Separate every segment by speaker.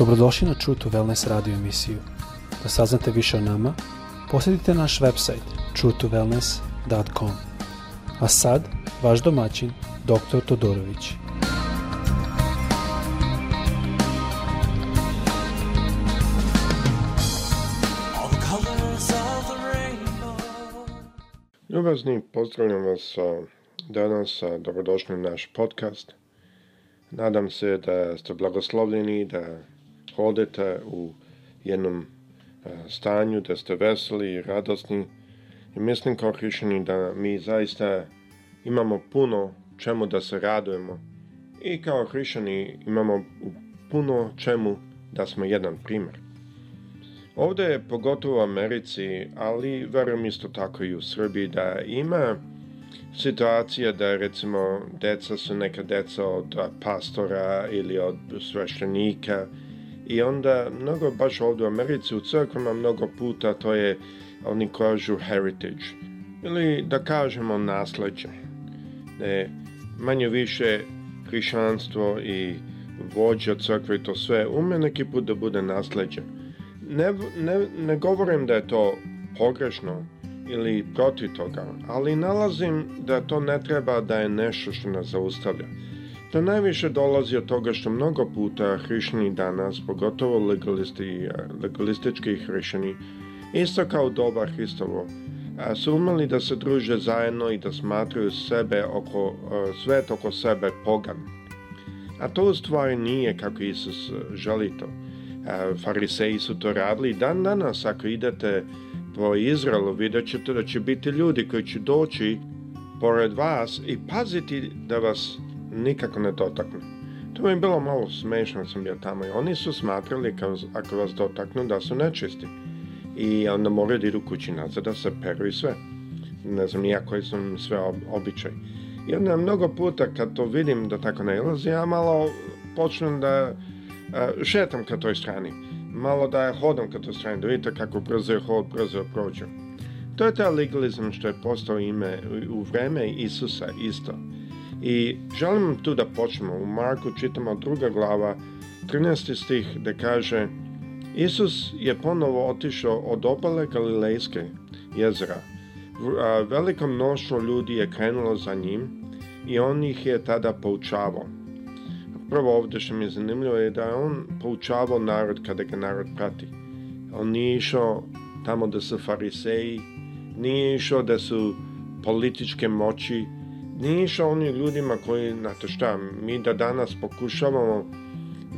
Speaker 1: Dobrodošli na True to Wellness radio emisiju. Da saznate više o nama, posjetite naš website truetowellness.com. A sad, vaš domaćin, dr. Todorović.
Speaker 2: Ljubazni, pozdravljam vas danas, dobrodošli na naš podcast. Nadam se da ste blagoslovljeni, da ako odete u jednom e, stanju da ste veseli i radosni i mislim kao hrišćani da mi zaista imamo puno čemu da se radujemo i kao hrišćani imamo puno čemu da smo jedan primer. Ovde je pogotovo u Americi, ali verujem isto tako i u Srbiji da ima situacija da recimo deca su neka deca od pastora ili od sveštenika i onda mnogo baš ovdje u Americi u crkvama mnogo puta to je oni kažu heritage ili da kažemo nasleđe e, manje više hrišćanstvo i vođa crkve i to sve ume neki put da bude nasleđe ne, ne, ne govorim da je to pogrešno ili protiv toga ali nalazim da to ne treba da je nešto što nas zaustavlja To najviše dolazi od toga što mnogo puta hrišćani danas, pogotovo legalisti, legalistički hrišćani, isto kao doba Hristovo, su umeli da se druže zajedno i da smatraju sebe oko, svet oko sebe pogan. A to u stvari nije kako Isus želi to. Fariseji su to radili dan danas ako idete po Izraelu vidjet ćete da će biti ljudi koji će doći pored vas i paziti da vas nikako ne dotakne. To mi je bilo malo smešno da sam bio tamo i oni su smatrali kao ako vas dotaknu da su nečisti i onda moraju da idu kući nazad da se peru i sve. Ne znam nija koji sam sve običaj. I onda mnogo puta kad to vidim da tako ne ilazi, ja malo počnem da e, šetam ka toj strani. Malo da je hodam ka toj strani, da vidite kako brzo je hod, brzo je prođu. To je taj legalizam što je postao ime u vreme Isusa isto. I želim tu da počnemo. U Marku čitamo druga glava, 13. stih da kaže Isus je ponovo otišao od obale Galilejske jezera. Veliko mnoštvo ljudi je krenulo za njim i on ih je tada poučavao. Prvo ovde što mi je zanimljivo je da je on poučavao narod kada ga narod prati. On nije išao tamo da su fariseji, nije išao da su političke moći, nije išao onim ljudima koji, znate šta, mi da danas pokušavamo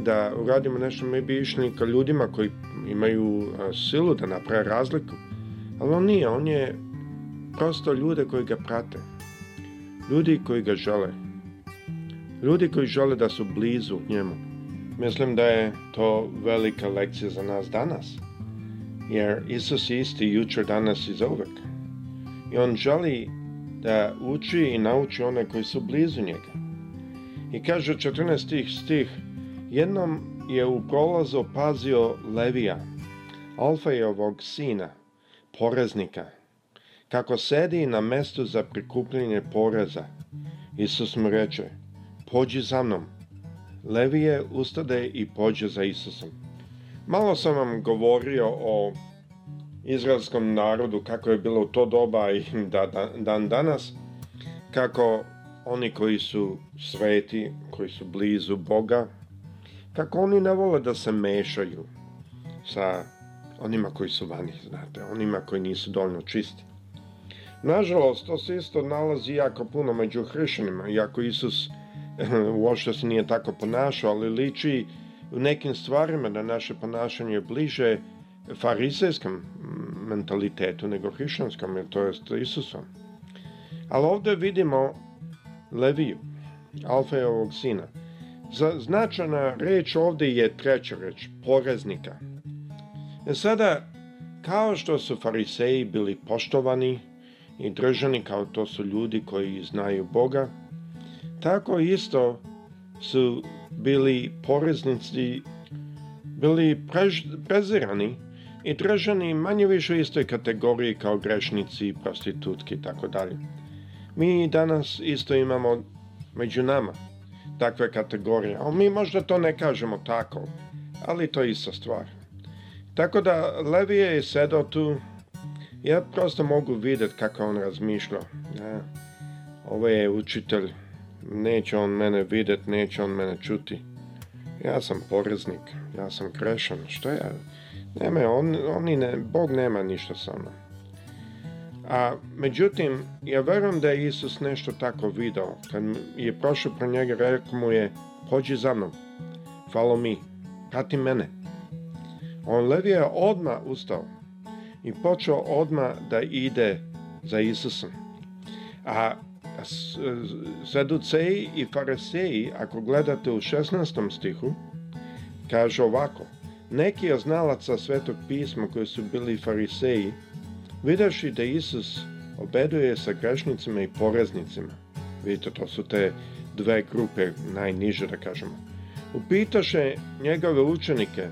Speaker 2: da uradimo nešto, mi bi išli ka ljudima koji imaju silu da naprave razliku. Ali on nije, on je prosto ljude koji ga prate. Ljudi koji ga žele. Ljudi koji žele da su blizu njemu. Mislim da je to velika lekcija za nas danas. Jer Isus je isti jučer, danas i zauvek. I on želi da uči i nauči one koji su blizu njega. I kaže 14. stih, jednom je u prolazu pazio Levija, Alfejovog sina, poreznika, kako sedi na mestu za prikupljenje poreza. Isus mu reče, pođi za mnom. Levije ustade i pođe za Isusom. Malo sam vam govorio o izraelskom narodu kako je bilo u to doba i da, da, dan danas, kako oni koji su sveti, koji su blizu Boga, kako oni ne vole da se mešaju sa onima koji su vani, znate, onima koji nisu dovoljno čisti. Nažalost, to se isto nalazi jako puno među hrišćanima, iako Isus uopšte se nije tako ponašao, ali liči u nekim stvarima da naše ponašanje je bliže farizejskom mentalitetu nego hrišćanskom, jer to jest Isusom. Ali ovdje vidimo Leviju, Alfejovog sina. Značana reč ovde je treća reč, poreznika. E sada, kao što su fariseji bili poštovani i držani kao to su ljudi koji znaju Boga, tako isto su bili poreznici, bili prezirani i držani manje više u istoj kategoriji kao grešnici, prostitutki i tako dalje. Mi danas isto imamo među nama takve kategorije, a mi možda to ne kažemo tako, ali to je isto stvar. Tako da Levije je sedao tu, ja prosto mogu vidjeti kako on razmišlja. Ja, ovo je učitelj, neće on mene vidjeti, neće on mene čuti. Ja sam poreznik, ja sam grešan, što ja Nema, on, oni ne, Bog nema ništa sa mnom. A, međutim, ja verujem da je Isus nešto tako video. Kad je prošao pro njega, rekao mu je, pođi za mnom, follow me, prati mene. On levi je odma ustao i počeo odma da ide za Isusom. A Saduceji i Fariseji, ako gledate u 16. stihu, kaže ovako – Neki od znalaca svetog pisma koji su bili fariseji, videvši da Isus obeduje sa grešnicima i poreznicima, vidite, to su te dve grupe najniže, da kažemo, upitaše njegove učenike,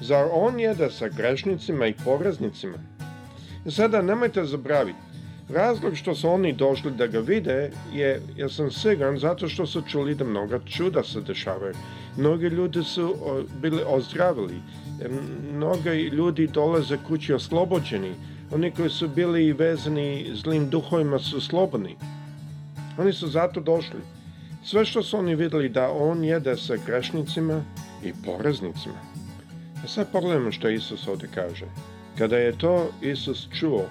Speaker 2: zar on jede sa grešnicima i poreznicima? Sada nemojte zabraviti, Razlog što su oni došli da ga vide je, ja sam siguran, zato što su čuli da mnoga čuda se dešavaju. Mnogi ljudi su o, bili ozdravili, mnogi ljudi dolaze kući oslobođeni, oni koji su bili vezani zlim duhovima su slobodni. Oni su zato došli. Sve što su oni videli da on jede sa grešnicima i poreznicima. A e sad pogledajmo što Isus ovdje kaže. Kada je to Isus čuo,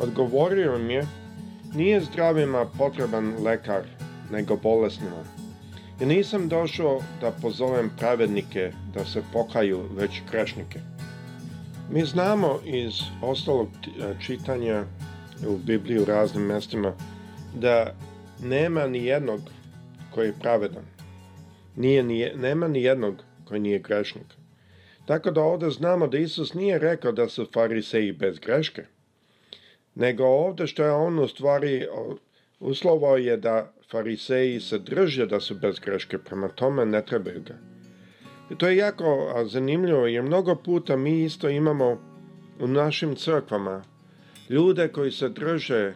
Speaker 2: Odgovorio mi je, nije zdravima potreban lekar, nego bolesnima. I nisam došao da pozovem pravednike da se pokaju, već krešnike. Mi znamo iz ostalog e, čitanja u Bibliji u raznim mestima da nema ni jednog koji je pravedan. Nije, nije, nema ni jednog koji nije grešnik. Tako da ovde znamo da Isus nije rekao da su fariseji bez greške nego ovde što je on u stvari uslovao je da fariseji se drže da su bez greške, prema tome ne trebaju ga. I to je jako zanimljivo jer mnogo puta mi isto imamo u našim crkvama ljude koji se drže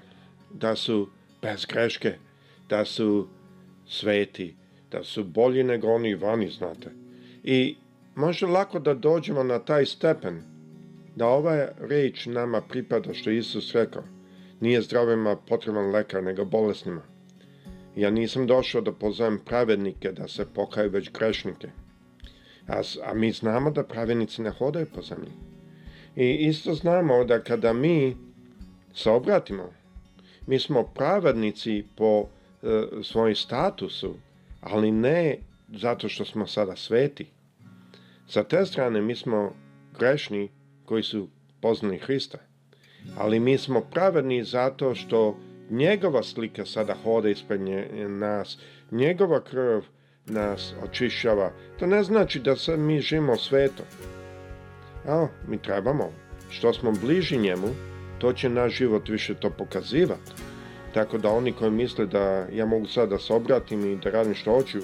Speaker 2: da su bez greške, da su sveti, da su bolji nego oni vani, znate. I može lako da dođemo na taj stepen da ova reč nama pripada što Isus rekao. Nije zdravima potreban lekar, nego bolesnima. Ja nisam došao da pozovem pravednike da se pokaju već grešnike. A, a mi znamo da pravednici ne hodaju po zemlji. I isto znamo da kada mi se obratimo, mi smo pravednici po e, svojim statusu, ali ne zato što smo sada sveti. Sa te strane mi smo grešni koji su poznali Hrista. Ali mi smo pravedni zato što njegova slika sada hoda ispred nje, nas, njegova krv nas očišćava. To ne znači da sad mi živimo sveto. Ali mi trebamo, što smo bliži njemu, to će naš život više to pokazivati. Tako da oni koji misle da ja mogu sad da se obratim i da radim što hoću,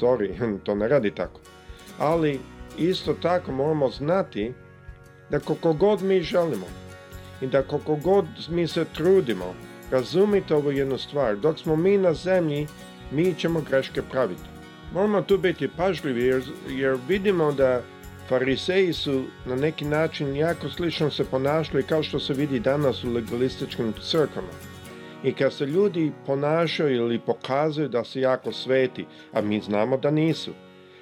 Speaker 2: sorry, to ne radi tako. Ali isto tako moramo znati da koliko god mi želimo i da koliko god mi se trudimo razumite ovu jednu stvar, dok smo mi na zemlji, mi ćemo greške praviti. Moramo tu biti pažljivi jer, jer vidimo da fariseji su na neki način jako slično se ponašali kao što se vidi danas u legalističkim crkvama. I kad se ljudi ponašaju ili pokazuju da se jako sveti, a mi znamo da nisu,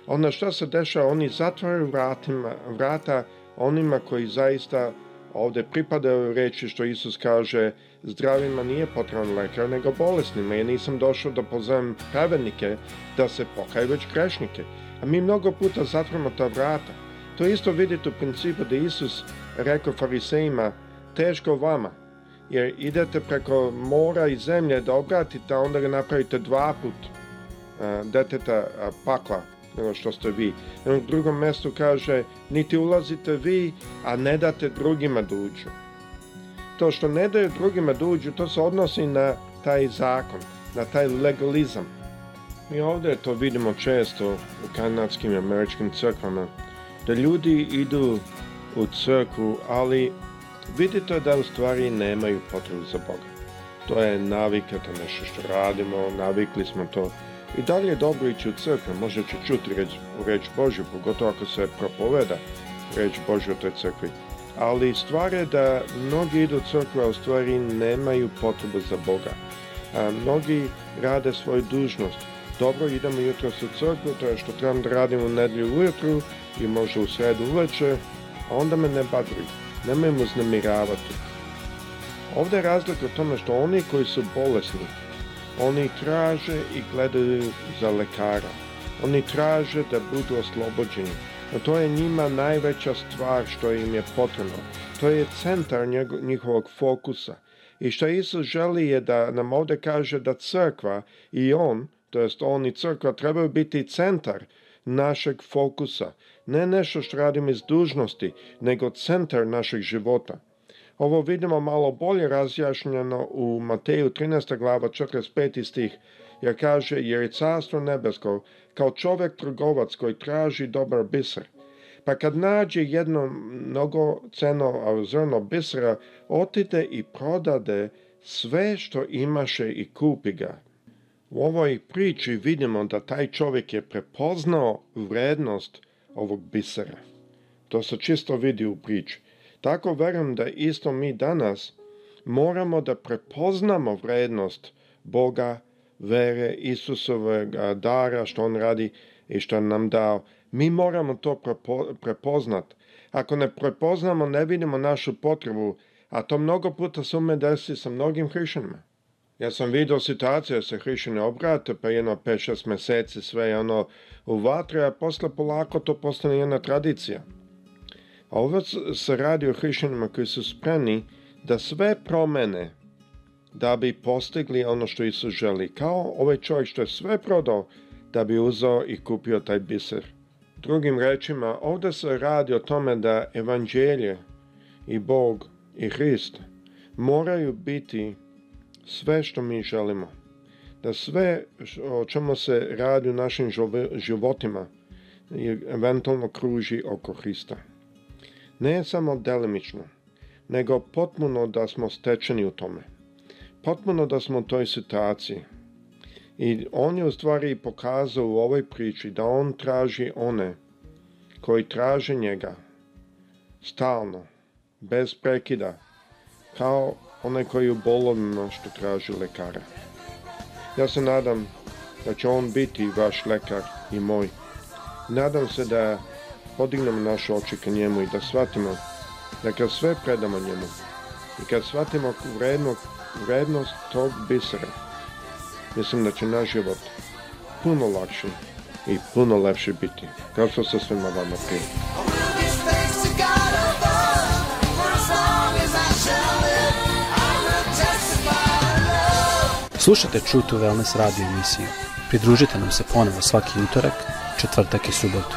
Speaker 2: onda što se dešava? Oni zatvaraju vratima, vrata onima koji zaista ovde pripadaju reči što Isus kaže zdravima nije potreban lekar nego bolesnima. Ja nisam došao da pozovem pravernike da se pokaju već grešnike. A mi mnogo puta zatvorimo ta vrata. To isto vidite u principu da Isus rekao farisejima teško vama jer idete preko mora i zemlje da obratite, a onda ga napravite dva put deteta pakla nego što ste vi. Na drugom mestu kaže, niti ulazite vi, a ne date drugima da uđu. To što ne daju drugima da uđu, to se odnosi na taj zakon, na taj legalizam. Mi ovdje to vidimo često u kanadskim i američkim crkvama, da ljudi idu u crkvu, ali vidite da u stvari nemaju potrebu za Boga. To je navika, to je nešto što radimo, navikli smo to I dalje dobro ići u crkve, možda će čuti reč, reč Božju, pogotovo ako se propoveda reč Božju u toj crkvi. Ali stvar je da mnogi idu u crkve, a u stvari nemaju potrebu za Boga. A, mnogi rade svoju dužnost. Dobro, idemo jutro u crkvu, to je što trebam da radim u nedlju ujutru i možda u sredu uveče, a onda me ne badri, nemojmo uznemiravati. Ovdje je razlika u tome što oni koji su bolesni, Oni traže i gledaju za lekara. Oni traže da budu oslobođeni. A to je njima najveća stvar što im je potrebno. To je centar njihovog fokusa. I što Isus želi je da nam ovde kaže da crkva i on, to jest on i crkva, trebaju biti centar našeg fokusa. Ne nešto što radimo iz dužnosti, nego centar našeg života. Ovo vidimo malo bolje razjašnjeno u Mateju 13. glava 45. stih, jer kaže, jer je carstvo nebesko, kao čovjek trgovac koji traži dobar biser. Pa kad nađe jedno mnogo ceno zrno bisera, otide i prodade sve što imaše i kupi ga. U ovoj priči vidimo da taj čovjek je prepoznao vrednost ovog bisera. To se čisto vidi u priči. Tako verujem da isto mi danas moramo da prepoznamo vrednost Boga, vere, Isusovog dara, što On radi i što nam dao. Mi moramo to prepoznat. Ako ne prepoznamo, ne vidimo našu potrebu, a to mnogo puta se ume desi sa mnogim hrišćanima. Ja sam vidio situaciju da se hrišćani obrate, pa jedno 5-6 meseci sve je ono u vatre, a posle polako to postane jedna tradicija. A ovo se radi o hrišćanima koji su spremni da sve promene da bi postigli ono što Isus želi. Kao ovaj čovjek što je sve prodao da bi uzao i kupio taj biser. Drugim rečima, ovdje se radi o tome da evanđelje i Bog i Hrist moraju biti sve što mi želimo. Da sve o čemu se radi u našim životima eventualno kruži oko Hrista ne samo delimično, nego potpuno da smo stečeni u tome. Potpuno da smo u toj situaciji. I on je u stvari pokazao u ovoj priči da on traži one koji traže njega stalno, bez prekida, kao one koji u bolovno što traži lekara. Ja se nadam da će on biti vaš lekar i moj. Nadam se da podignemo naše oči ka njemu i da shvatimo da kad sve predamo njemu i kad shvatimo vredno, vrednost tog bisera, mislim da će naš život puno lakši i puno lepši biti, kao što sa svima vama prije.
Speaker 1: Slušajte True to Wellness radio emisiju. Pridružite nam se ponovo svaki utorak, četvrtak i subotu.